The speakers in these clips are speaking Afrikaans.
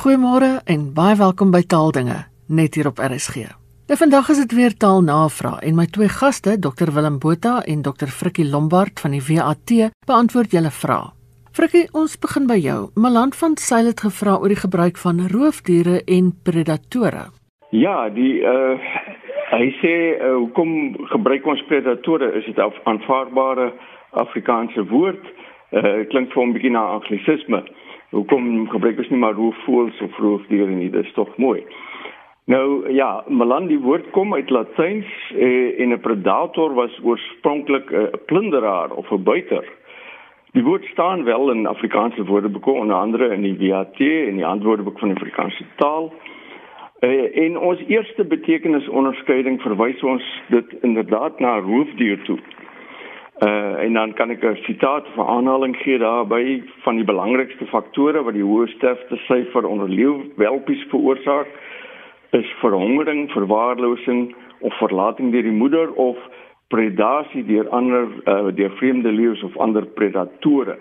Goeiemôre en baie welkom by Taaldinge net hier op RSG. Nou vandag is dit weer taalnavraag en my twee gaste, Dr Willem Botha en Dr Frikkie Lombard van die WAT, beantwoord julle vrae. Frikkie, ons begin by jou. Maland van Sail het gevra oor die gebruik van roofdiere en predatore. Ja, die uh hy sê uh, hoekom gebruik ons predatore? Is dit 'n aanvaarbare Afrikaanse woord? Uh klink vir 'n bietjie na anglisisme. Hoekom gebruik ons nie maar roofvoëls of roofdiere nie? Dit is tog mooi. Nou ja, Malan die woord kom uit Latyns eh, en 'n predator was oorspronklik 'n plunderaar of 'n buiter. Die woord staan wel in Afrikaanse woordeboeke onder andere in die WAT en die antwoordeboek van die Afrikaanse taal. Eh, en ons eerste betekenisonderskeiding verwys ons dit inderdaad na roofdier toe. Uh, en dan kan ek 'n sitaat van aanhaling gee daarby van die belangrikste faktore wat die hoë sterfte syfer onder leeuwelpies veroorsaak is verhongering, verwaarlosing of verlating deur die moeder of predasie deur ander uh, deur vreemde leeu's of ander predatore.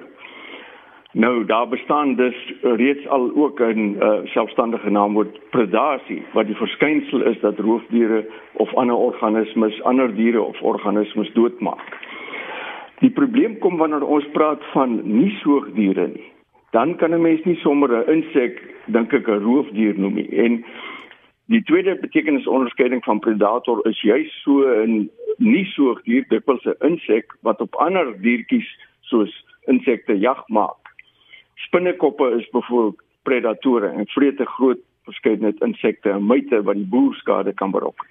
Nou daar bestaan dus reeds al ook 'n uh, selfstandige naamwoord predasie wat die verskynsel is dat roofdiere of ander organismes ander diere of organismes doodmaak. Die probleem kom wanneer ons praat van nie soogdiere nie. Dan kan 'n mens nie sommer 'n insek dink ek 'n roofdier noem nie. En Die tweede betekenisonderskeiding van predator is juis so 'n nie soogdier, dit is 'n insek wat op ander diertjies soos insekte jag maak. Spinnekoppe is byvoorbeeld predatore en vreet 'n groot verskeidenheid insekte en myte wat die boer skade kan berokken.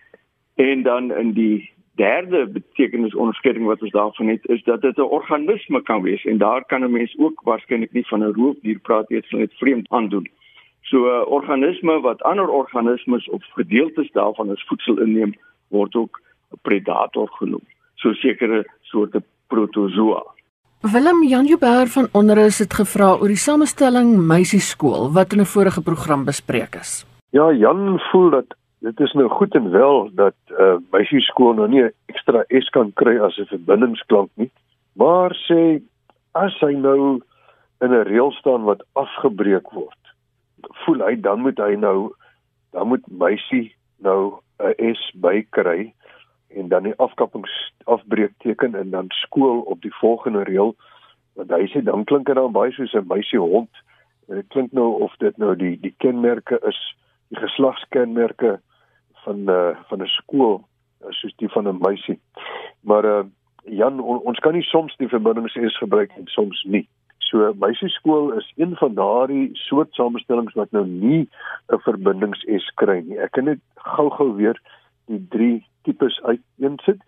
En dan in die derde betekenisonderskeiding wat ons daarvan het is dat dit 'n organisme kan wees en daar kan 'n mens ook waarskynlik nie van 'n roofdier praat nie, dit sal net vreemd aandoen. So 'n uh, organisme wat ander organismes of gedeeltes daarvan as voedsel inneem, word ook 'n predator genoem. So sekere soorte protozoa. Willem Jan Jubber van Onderus het gevra oor die samestelling meisieskool wat in 'n vorige program bespreek is. Ja, Jan voel dat dit is nou goed en wel dat uh, meisieskool nou nie 'n ekstra S kan kry as 'n verbindingsklank nie, maar sê as hy nou in 'n reël staan wat afgebreek word voel hy dan moet hy nou dan moet meisie nou 'n S bykry en dan die afkappings afbreekteken en dan skool op die volgende reël want hy sê dan klink dit dan baie soos 'n meisie hond dit klink nou of dit nou die die kenmerke is die geslagskenmerke van uh, van 'n skool soos die van 'n meisie maar uh, Jan on, ons kan nie soms die verbindings eens gebruik en soms nie So meisieskool is een van daardie soort samestellings wat nou nie 'n verbindings-S kry nie. Ek kan net gou-gou weer die drie tipes uiteensit.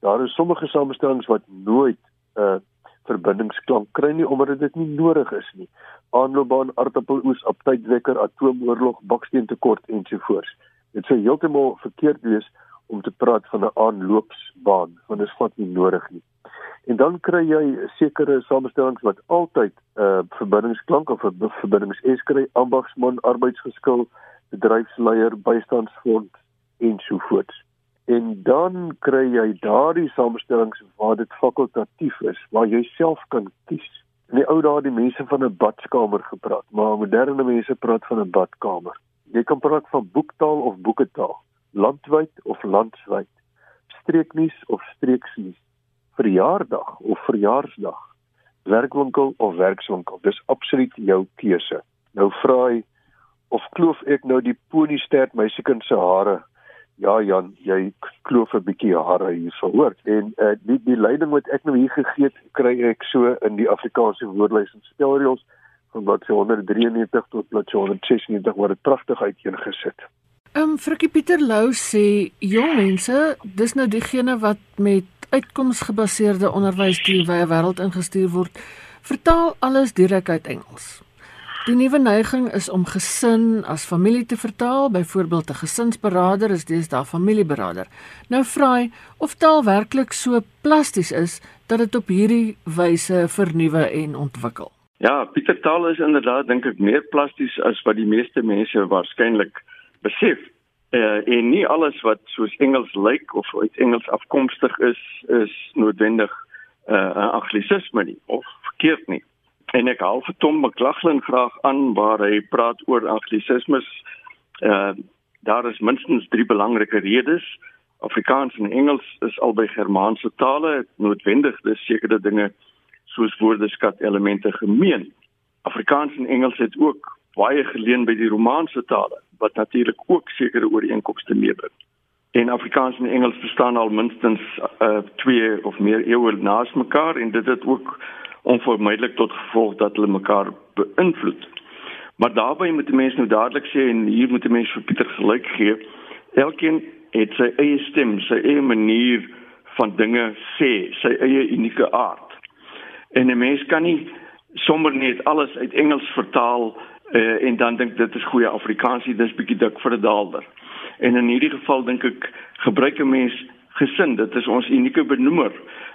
Daar is sommige samestellings wat nooit 'n uh, verbindingsklank kry nie omdat dit nie nodig is nie. Aanloopbaan, aardappeloes, aptydwekker, atoomoorlog, baksteentekort ensovoorts. Dit sou heeltemal verkeerd wees om te praat van 'n aanloopsbaan want dit is vat nie nodig nie. En dan kry jy sekere samestellings wat altyd 'n uh, verbindingsklank of 'n verbindings S kry, ambagsman, arbeidsgeskil, bedryfsleier, bystandsfonds en so voort. En dan kry jy daardie samestellings waar dit fakultatief is, waar jy self kan kies. In die ou dae het die mense van 'n badkamer gepraat, maar moderne mense praat van 'n badkamer. Jy kan praat van boektaal of boeketaal, landwyd of landswyd, streeknuus of streeksnuus verjaardag of verjaarsdag, werkwinkel of werkswinkel. Dis absoluut jou keuse. Nou vra hy of kloof ek nou die poniestert meisiekind se hare? Ja Jan, jy kloof 'n bietjie hare hier verhoor. En uh, die die leiding wat ek nou hier gegee het, kry ek so in die Afrikaanse woordelys en spelreëls van se 193 tot se 196 word dit pragtig uiteengesit. Ehm um, Frikkie Pieter Lou sê jong mense, dis nou diegene wat met uitkomsgebaseerde onderwys die wye wêreld ingestuur word, vertaal alles direk uit Engels. Die nuwe neiging is om gesin as familie te vertaal, byvoorbeeld 'n gesinsberader is deesdae familieberader. Nou vra hy of taal werklik so plasties is dat dit op hierdie wyse vernuwe en ontwikkel. Ja, Pieter taal is inderdaad dink ek meer plasties as wat die meeste mense waarskynlik besef uh, en nie alles wat soos Engels lyk of uit Engels afkomstig is is noodwendig 'n uh, anglisisme nie of verkeerd nie. En ek haal vir Tom McLaughlin graag aan waar hy praat oor anglisismes. Uh daar is minstens drie belangrike redes. Afrikaans en Engels is albei Germaanse tale, noodwendig dis sekere dinge soos woordeskat elemente gemeen. Afrikaans en Engels het ook baie geleen by die Romaanse tale wat natuurlik ook sekere ooreenkomste meebring. En Afrikaans en Engels bestaan al minstens uh, twee of meer eeue naas mekaar en dit het ook onvermydelik tot gevolg dat hulle mekaar beïnvloed. Maar daarbey moet die mens nou dadelik sê en hier moet die mens vir Pieter gelyk gee. Elkeen het sy eie stem, sy eie manier van dinge sê, sy eie unieke aard. En 'n mens kan nie sommer net alles uit Engels vertaal uh, en dan dink dit is goeie Afrikaans, dit is bietjie dik vir 'n daalder. En in hierdie geval dink ek gebruik 'n mens gesin, dit is ons unieke benoemer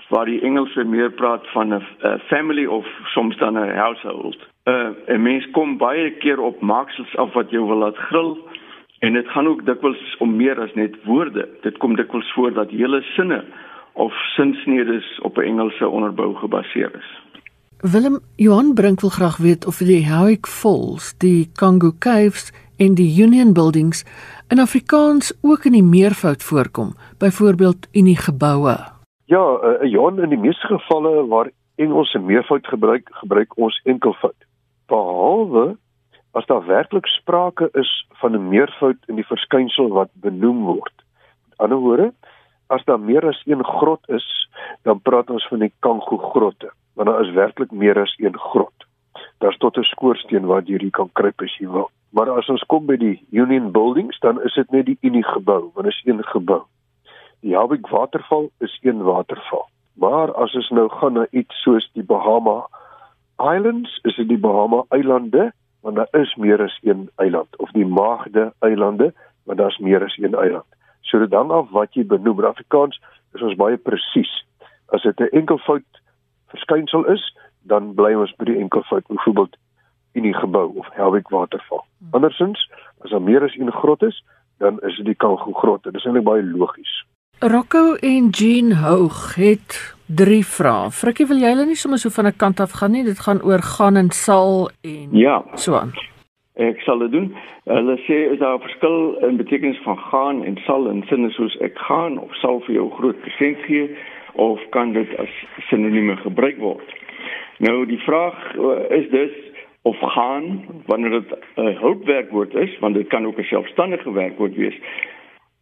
waar die Engelse meer praat van 'n family of soms dan 'n household. Uh, 'n Mens kom baie keer op maaksels af wat jy wil laat gril en dit gaan ook dikwels om meer as net woorde. Dit kom dikwels voor dat hele sinne of sinsnedes op 'n Engelse onderbou gebaseer is. Willem Johan Brink wil graag weet of die Howick Falls, die Kango Caves en die Union Buildings in Afrikaans ook in die meervoud voorkom, byvoorbeeld in die geboue. Ja, uh, Johan in die meeste gevalle waar Engels 'n meervoud gebruik, gebruik ons enkelvoud. Behalwe as daar werklik sprake is van 'n meervoud in die verskynsel wat benoem word. Met ander woorde, as daar meer as een grot is, dan praat ons van die Kango grotte want daar is werklik meer as een grot. Daar's tot 'n skoorsteen waar jy kan kruip as jy wil. Maar as ons kom by die Union Buildings, dan is dit net die Unie gebou, want dit is een gebou. Die Hawick waterval is een waterval. Maar as ons nou gaan na iets soos die Bahama Islands, is dit die Bahama eilande, want daar is meer as een eiland of die Maagde eilande, want daar's meer as een eiland. So dit hang af wat jy benoem. In Afrikaans is ons baie presies. As dit 'n enkelvoud verskynsel is, dan bly ons by die enkelvoud, byvoorbeeld in die gebou of Helwig waterval. Hmm. Andersins, as daar meer as een grot is, dan is dit die Kango grot. Dit is eintlik baie logies. Rocco en Jean Hoog het drie vrae. Frikkie, wil jy hulle nie sommer so van 'n kant af gaan nie? Dit gaan oor gaan en sal en ja. so aan. Ek sal dit doen. Hulle sê is daar 'n verskil in betekenis van gaan en sal in sinne soos ek gaan of sal vir jou groot gesent gee of kan dit as sinonieme gebruik word? Nou die vraag uh, is dus of gaan wanneer dit 'n hulpwerkwoord is, want dit kan ook 'n selfstandige werkwoord wees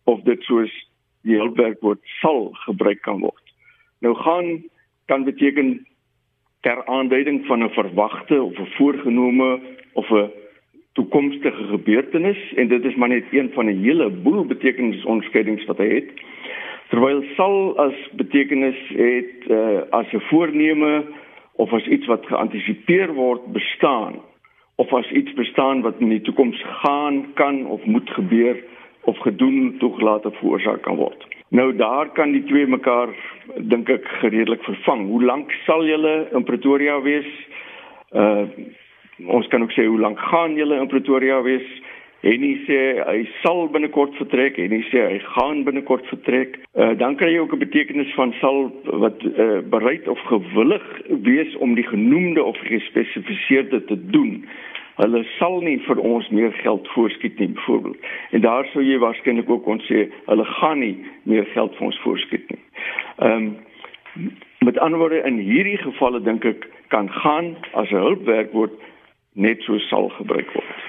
of dit soos die hulpwerkwoord sal gebruik kan word. Nou gaan kan beteken ter aanduiding van 'n verwagte of 'n voorgenome of 'n toekomstige gebeurtenis en dit is maar net een van 'n hele boel betekenisonskeidings wat hy het. Terwyl sal as betekenis het uh, as 'n voorneme of as iets wat geantisipeer word bestaan of as iets bestaan wat in die toekoms gaan kan of moet gebeur of gedoen toegelaat of veroorsaak kan word. Nou daar kan die twee mekaar dink ek redelik vervang. Hoe lank sal julle in Pretoria wees? Uh ons kan ook sê hoe lank gaan julle in Pretoria wees? Henny sê hy sal binnekort vertrek en hy sê hy gaan binnekort vertrek. Uh, dan kry jy ook 'n betekenis van sal wat uh, bereid of gewillig wees om die genoemde of gespesifiseerde te doen. Hulle sal nie vir ons meer geld voorskiet nie byvoorbeeld. En daar sou jy waarskynlik ook kon sê hulle gaan nie meer geld vir ons voorskiet nie. Ehm um, met ander woorde in hierdie gevalle dink ek kan gaan as 'n hulpwerkwoord net so sal gebruik word.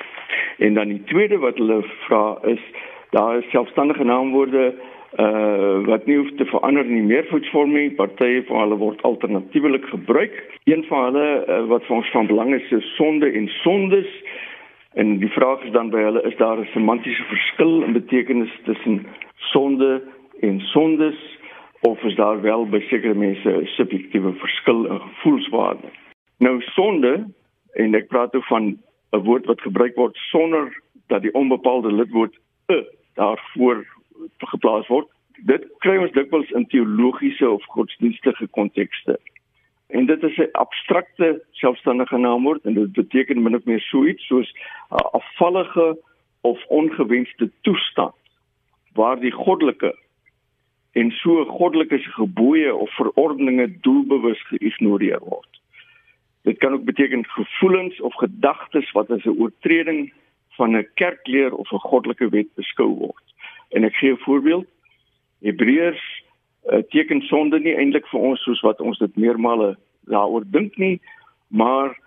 En dan die tweede wat hulle vra is daar is selfstandige naamwoorde uh wat nie hoef te verander in die meervoudsvorm nie. Partye van hulle word alternatiefelik gebruik. Een van hulle uh, wat vir ons van belang is, is sonde en sondes. En die vraag is dan by hulle is daar 'n semantiese verskil in betekenis tussen sonde en sondes of is daar wel by sekere mense 'n subjektiewe verskil in gevoelswaarde? Nou sonde en ek praat oor van 'n woord wat gebruik word sonder dat die onbepaalde lidwoord e daarvoor geplaas word. Dit kry ons dikwels in teologiese of godsdienstige kontekste. En dit is 'n abstrakte selfstandige naamwoord en dit beteken min of meer so iets soos 'n afvallige of ongewenste toestand waar die goddelike en so goddelike se gebooie of verordeninge doelbewus geïgnoreer word. Dit kan ook beteken gevoelens of gedagtes wat as 'n oortreding van 'n kerkleer of 'n goddelike wet beskou word. En ek gee 'n voorbeeld. Hebreërs uh, teken sonde nie eintlik vir ons soos wat ons dit meermale daaroor dink nie, maar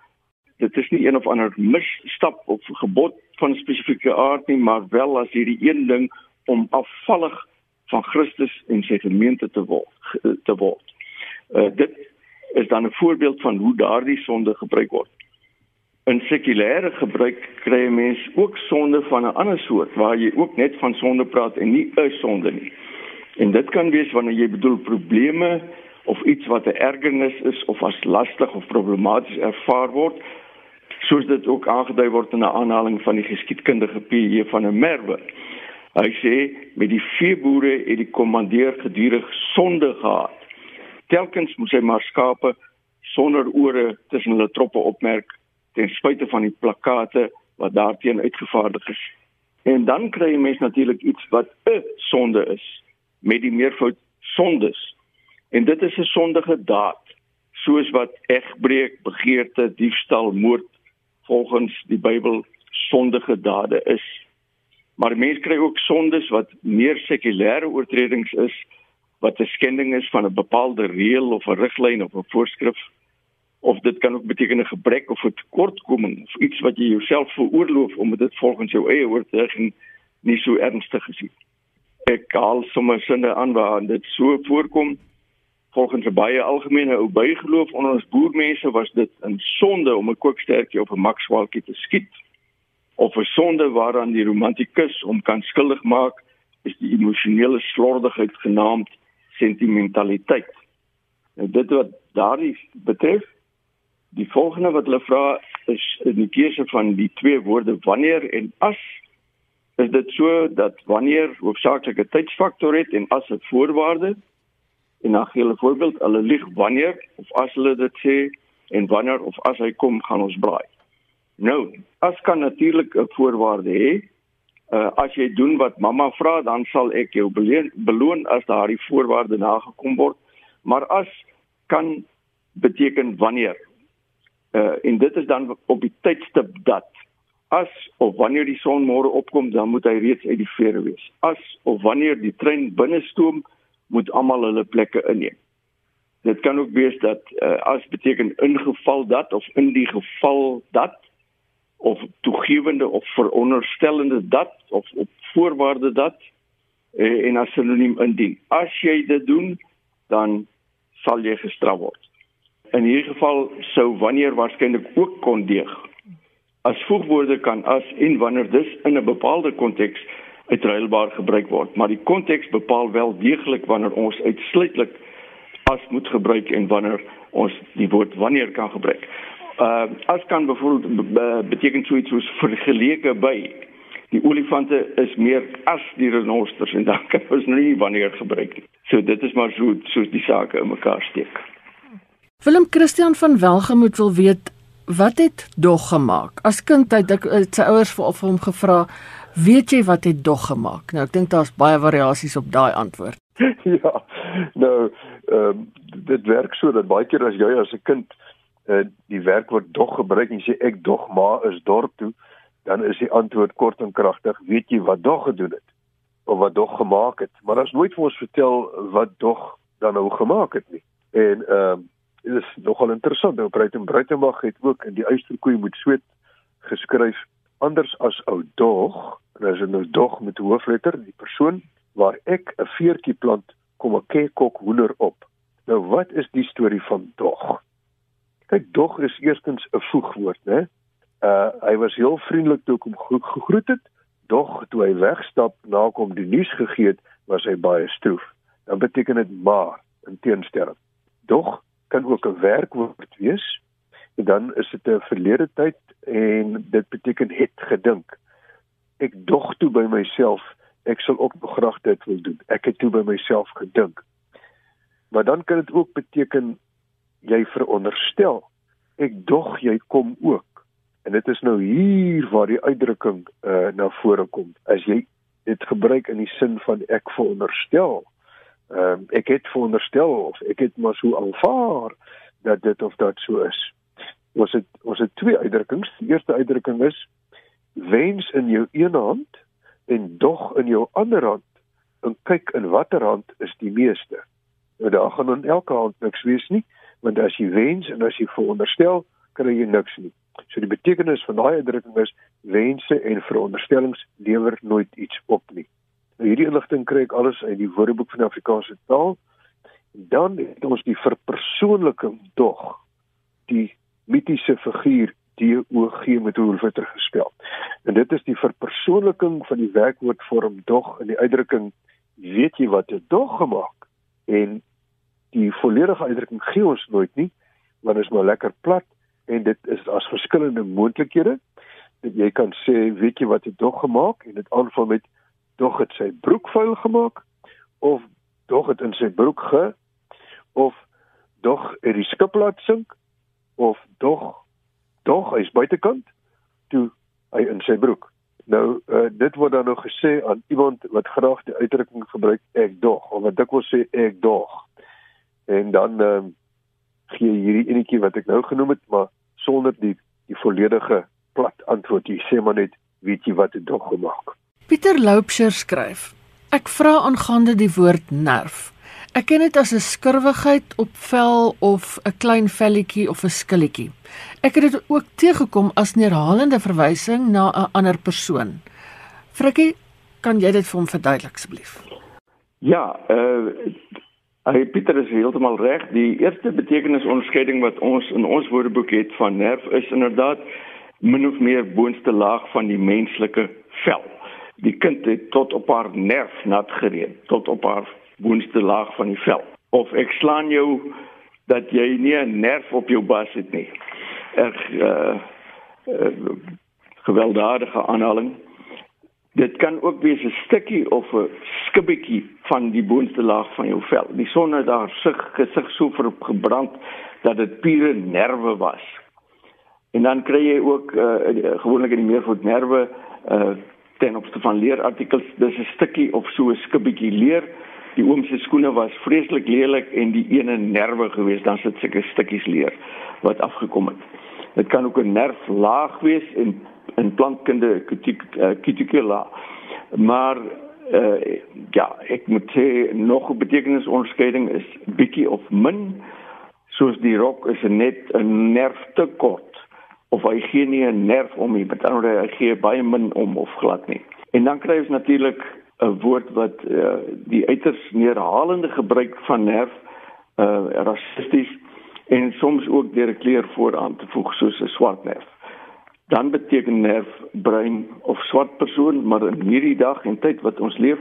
dit is nie een of ander misstap of gebod van spesifieke aard nie, maar wel as hierdie een ding om afvallig van Christus en sy gemeente te word te word. Uh, dit is dan 'n voorbeeld van hoe daardie sonde gebruik word. In sekulêre gebruik kry mense ook sonde van 'n ander soort waar jy ook net van sonde praat en nie 'n sonde nie. En dit kan wees wanneer jy bedoel probleme of iets wat 'n ergernis is of as lastig of problematies ervaar word, soos dit ook aangedui word in 'n aanhaling van die geskiedkundige P.J. van 'n Merwe. Hy sê met die veeboere het die kommandeur gedurig sonde gehad telkens moet hy maar skape sonder ore tussen hulle troppe opmerk ten spyte van die plakate wat daarteen uitgevaardig is. En dan kry jy mens natuurlik iets wat 'n sonde is met die meervoud sondes. En dit is 'n sondige daad soos wat egbreek, begeerte, diefstal, moord volgens die Bybel sondige dade is. Maar mense kry ook sondes wat meer sekulêre oortredings is wat 'n skending is van 'n bepaalde reël of 'n riglyn of 'n voorskrif of dit kan ook beteken 'n gebrek of 'n tekortkoming of iets wat jy jouself veroorloof om dit volgens jou eie oortuiging nie so ernstig gesien. Ek haal sommer sinne aan waar dit so voorkom. Volgens 'n baie algemene ou bygeloof onder ons boermense was dit 'n sonde om 'n kookstertjie op 'n makswalkie te skiet of 'n sonde waaraan die romantikus hom kan skuldig maak is die emosionele slordigheid genaamd sentimentaliteit. Nou dit wat daardie betref, die volgende wat hulle vra is in die keuse van die twee woorde wanneer en as is dit so dat wanneer hoofsaaklik 'n tydsfaktor het en as 'n voorwaarde en na gele voorbeeld hulle lieg wanneer of as hulle dit sê en wanneer of as hy kom gaan ons braai. Nou, as kan natuurlik 'n voorwaarde hê uh, as jy doen wat mamma vra dan sal ek jou beloon as daardie voorwaarde nagekom word. Maar as kan beteken wanneer? Uh, en dit is dan op die tydstip dat as of wanneer die son môre opkom dan moet hy reeds uit die vere wees. As of wanneer die trein binne stoom moet almal hulle plekke inneem. Dit kan ook wees dat uh, as beteken ingeval dat of in die geval dat of toegewende of veronderstellende dat of op voorwaarde dat eh, en as sinoniem indien. As jy dit doen, dan sal jy gestraf word. In hierdie geval sou wanneer waarskynlik ook kon deeg. As voegwoorde kan as en wanneer dis in 'n bepaalde konteks uitruilbaar gebruik word, maar die konteks bepaal wel deeglik wanneer ons uitsluitlik as moet gebruik en wanneer ons die woord wanneer kan gebruik uh as kan byvoorbeeld beteken so iets soos vergeleke by die olifante is meer as die renosters en dan kan ons nou nie wanneer gebruik nie. So dit is maar so soos die sake in mekaar steek. Willem Christian van Welgemoot wil weet wat het dog gemaak? As kind het ek sy ouers vir hom gevra, weet jy wat het dog gemaak? Nou ek dink daar's baie variasies op daai antwoord. ja. Nou, ehm um, dit werk so dat baie keer as jy as 'n kind uh, die werkwoord dog gebruik en sê ek dog ma is dorp toe, dan is die antwoord kort en kragtig, weet jy wat dog gedoen het of wat dog gemaak het. Maar as nooit vir ons vertel wat dog dan nou gemaak het nie. En ehm uh, dit is nogal interessant. Nou Bruiten Bruitenberg het ook in die uisterkoei moet sweet geskryf anders as ou dog. Dis nou dog met hoofletter, die persoon waar ek 'n veertjie plant kom 'n kekok hoender op. Nou wat is die storie van dog? Kyk, dog is eerstens 'n voegwoord, né? Uh hy was heel vriendelik toe kom gegroet het. Dog toe hy wegstap na kom die nuus gegee het, was hy baie stroef. Dan beteken dit maar in teenstelling. Dog kan ook 'n werkwoord wees. En dan is dit 'n verlede tyd en dit beteken het gedink. Ek dog toe by myself, ek sal ook nog graag dit wil doen. Ek het toe by myself gedink. Maar dan kan dit ook beteken jy veronderstel. Ek dog jy kom ook. En dit is nou hier waar die uitdrukking uh, na vore kom. As jy dit gebruik in die sin van ek veronderstel uh, ek het veronderstel of ek het maar so aanvaar dat dit of dat so is. Ons het ons het twee uitdrukkings. Die eerste uitdrukking is wens in jou een hand en dog in jou ander hand. En kyk in watter hand is die meeste. Nou daar gaan in elke hand niks wees nie, want as jy wens en as jy veronderstel, kry jy niks nie. So die betekenis van daai uitdrukking is wense en veronderstellings lewer nooit iets op nie. Nou hierdie inligting kry ek alles uit die Woordeboek van die Afrikaanse taal. Dan het ons die verpersoonliking dog die mitiese figuur DOG met hoofletter gespel. En dit is die verpersoonliking van die werkwoordvorm dog in die uitdrukking weet jy wat 'n dog gemaak en die volledige uitdrukking gee ons nooit nie want dit is maar lekker plat en dit is as verskillende moontlikhede jy kan sê weet jy wat 'n dog gemaak en dit aanvang met dog het sy broek vuil gemaak of dog het in sy broek ge of dog het die skip laat sink of dog dog hy's buitekant toe hy in sy broek. Nou uh, dit word dan nog gesê aan iemand wat graag die uitdrukking gebruik ek dog of wat dikwels sê ek dog. En dan uh, gee hierdie enetjie wat ek nou genoem het maar sonder die die volledige plat antwoord. Jy sê maar net weet jy wat dit dog gemaak. Pieter Loupsher skryf: Ek vra aangaande die woord nerf. Ek ken dit as 'n skurwigheid op vel of 'n klein velletjie of 'n skilletjie. Ek het dit ook teëgekom as neerhalende verwysing na 'n ander persoon. Frikkie, kan jy dit vir hom verduidelik asseblief? Ja, uh hy Pieter is heeltemal reg. Die eerste betekenisonderskeiding wat ons in ons woordeboek het van nerf is inderdaad min of meer boonste laag van die menslike vel. Die kind het tot op haar nerf nat gereed, tot op haar boonste laag van die vel. Of ek slaan jou dat jy nie 'n nerf op jou bas het nie. Ek uh, uh gewelddadige aanhaling. Dit kan ook wees 'n stukkie of 'n skibbetjie van die boonste laag van jou vel. Die son het daar sig gesig so ver gebrand dat dit pure nerve was. En dan kry jy ook uh gewoonlik in die meervoet nerve uh ten opsigte van leerartikels dis 'n stukkie of so 'n skibbetjie leer die oom se skoene was vreeslik lelik en die ene nerve gewees dan sit sulke stukkies leer wat afgekom het. Dit kan ook 'n nerflaag wees in in plantkunde cuticula. Maar uh, ja, ek moet sê nog 'n betekenisonderskeiding is bietjie of min soos die rok is net 'n nerf te kort of hy gee nie 'n nerf om nie, met ander woorde hy gee baie min om of glad nie. En dan kry ons natuurlik 'n woord wat uh, die uiters neerhalende gebruik van nerf uh rassisties en soms ook deur 'n kleur vooraan te voeg soos 'n swart nerf. Dan beteken nerf bruin of swart persoon, maar in hierdie dag en tyd wat ons leef,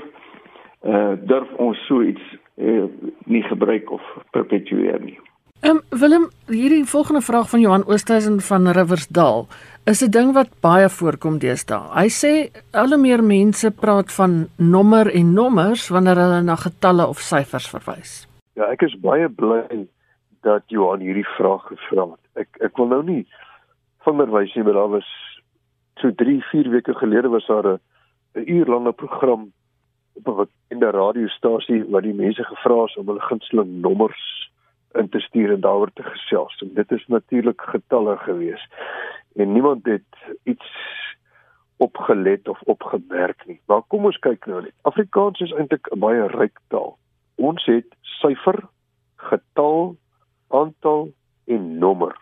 uh durf ons so iets uh, nie gebruik of perpetueer nie. Ehm um, Willem, hierdie volgende vraag van Johan Oosthuizen van Riversdal is 'n ding wat baie voorkom deesdae. Hy sê al hoe meer mense praat van nommer en nommers wanneer hulle na getalle of syfers verwys. Ja, ek is baie bly dat Johan hierdie vraag gevra het. Ek ek wil nou nie vingerwys nie, maar daar was so 3, 4 weke gelede was daar 'n 'n uur lange program op 'n bekende radiostasie waar die mense gevra is om hulle gunsteling nommers in te stuur en daaroor te gesels. En dit is natuurlik getalle gewees. En niemand het iets opgelet of opgemerk nie. Maar kom ons kyk nou net. Afrikaans is eintlik 'n baie ryk taal. Ons het syfer, getal, aantal en nommer.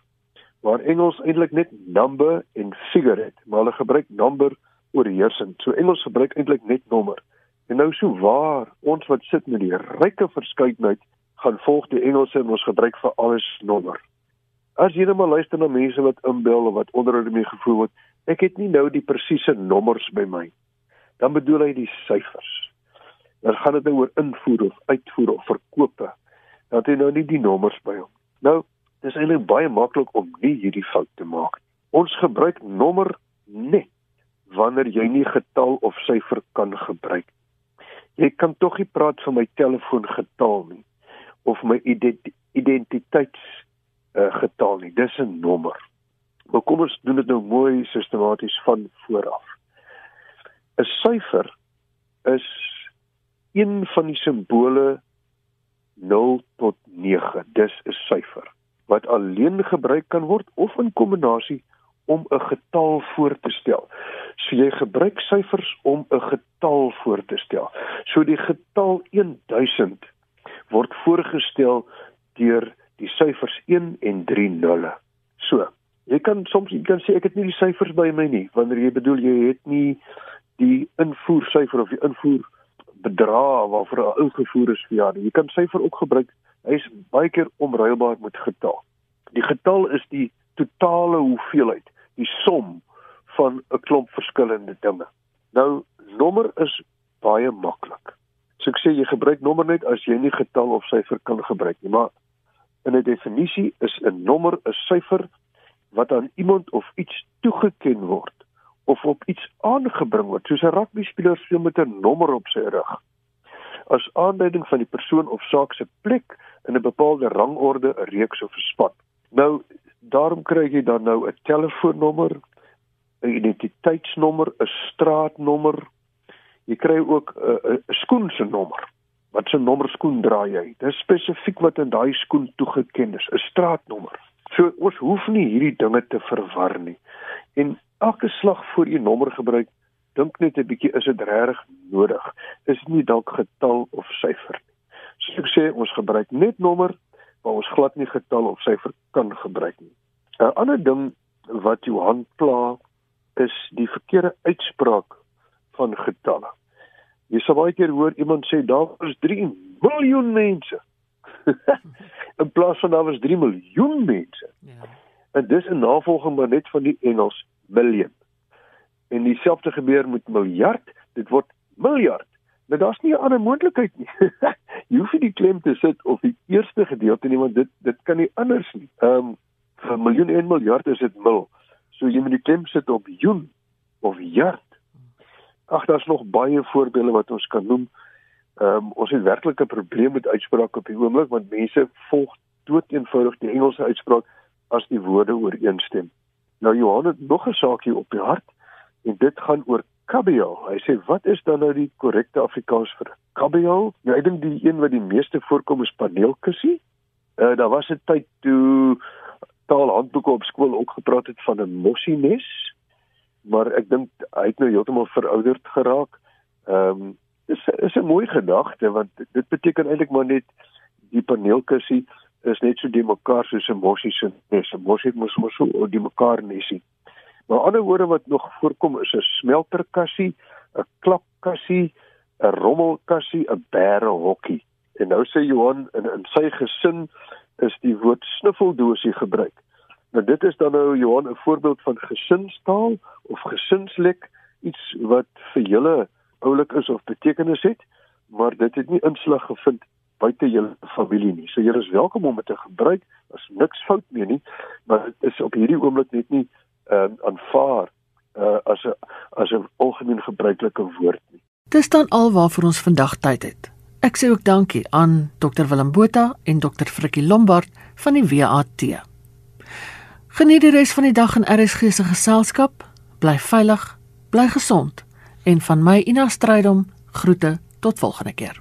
Waar Engels eintlik net number en figure het, maar hulle gebruik number oorheersend. So Engels gebruik eintlik net nommer. En nou so waar ons wat sit met die ryke verskeidenheid gaan volg die Engelse en ons gebruik vir alles nommer. As jy net maar luister na mense wat inbel of wat onderhoude mee gevoer word, ek het nie nou die presiese nommers by my. Dan bedoel hy die syfers. Dan gaan dit nou oor invoer of uitvoer of verkope. Dan het hy nou nie die nommers by hom. Nou, dis eintlik baie maklik om nie hierdie fout te maak. Ons gebruik nommer net wanneer jy nie getal of syfer kan gebruik. Jy kan tog nie praat van my telefoon getal nie of my identiteits uh, getal nie. Dis 'n nommer. Maar kom ons doen dit nou mooi sistematies van vooraf. 'n Syfer is een van die simbole 0 tot 9. Dis 'n syfer. Wat alleen gebruik kan word of in kombinasie om 'n getal voor te stel. So jy gebruik syfers om 'n getal voor te stel. So die getal 1000 word voorgestel deur die syfers 1 en 3 nulle. So, jy kan soms jy kan sê ek het nie die syfers by my nie wanneer jy bedoel jy het nie die invoersyfer of die invoer bedrag waarvoor ingevoer is vir jaar. Jy kan syfer ook gebruik. Hy is baie keer omruilbaar met getal. Die getal is die totale hoeveelheid, die som van 'n klomp verskillende dinge. Nou nommer is baie maklik. So ek sê jy gebruik nommer net as jy nie getal of syfer kan gebruik nie, maar in 'n definisie is 'n nommer 'n syfer wat aan iemand of iets toegeken word of op iets aangebring word, soos 'n rugbyspeler speel met 'n nommer op sy rug. As aanduiding van die persoon of saak se plek in 'n bepaalde rangorde, 'n reeks of 'n span. Nou, daarom kry jy dan nou 'n telefoonnommer, 'n identiteitsnommer, 'n straatnommer. Jy kry ook 'n 'n skoen se nommer. Wat se nommer skoen dra jy? Dis spesifiek wat in daai skoen toegeken is, 'n straatnommer. So ons hoef nie hierdie dinge te verwar nie. En elke slag voor jy nommer gebruik, dink net 'n bietjie is dit regtig nodig? Is dit nie dalk getal of syfer nie? So ek sê ons gebruik net nommer, maar ons glad nie getal of syfer kan gebruik nie. 'n Ander ding wat Johan pla is die verkeerde uitspraak van getalle. Jy sal baie keer hoor iemand sê daar is 3 miljoen mense. in plaas van daar was 3 miljoen mense. Ja. En dis 'n navolging maar net van die Engels biljoen. En dieselfde gebeur met miljard, dit word miljard. Nou daar's nie 'n ander moontlikheid nie. jy hoef nie die klem te sit of die eerste gedeelte nie want dit dit kan nie anders nie. Ehm um, vir miljoen en miljard is dit mil. So jy moet die klem sit op joen of jard. Ag daar's nog baie voorbeelde wat ons kan noem. Ehm um, ons het werklik 'n probleem met uitsprake op die oomblik want mense volg dood eenvoudig die Engelse uitspraak as die woorde ooreenstem. Nou Johan het nog 'n saakie op die hart en dit gaan oor kabeljou. Hy sê wat is dan nou die korrekte Afrikaans vir kabeljou? Ja, ek dink die een wat die meeste voorkom is paneelkussie. Uh daar was 'n tyd toe taalhandboeke op skool ook gepraat het van 'n mossienes, maar ek dink hy het nou heeltemal verouderd geraak. Ehm um, dis is 'n mooi gedagte want dit beteken eintlik maar net die paneelkussie is net so die mekaar soos 'n mossie se nes. 'n Mossie moet mos so die mekaar nesie. Maar ander woorde wat nog voorkom is 'n smelterkassie, 'n klapkassie, 'n rommelkassie, 'n bærehokkie. En nou sê Johan in in sy gesin is die woord snuffeldosie gebruik. Nou dit is dan nou Johan 'n voorbeeld van gesinstaal of gesinslek, iets wat vir julle oulik is of betekenis het, maar dit het nie inslag gevind buite julle familie nie. So julle is welkom om dit te gebruik. Daar's niks fout mee nie, maar dit is op hierdie oomblik net nie uh, aanvaar uh, as 'n as 'n algemeen gebruikelike woord nie. Dis dan al waarvoor ons vandag tyd het. Ek sê ook dankie aan Dr Willem Botha en Dr Frikkie Lombard van die WAT. Geniet die res van die dag in RSG se geselskap. Bly veilig, bly gesond en van my Ina Strydom groete tot volgende keer.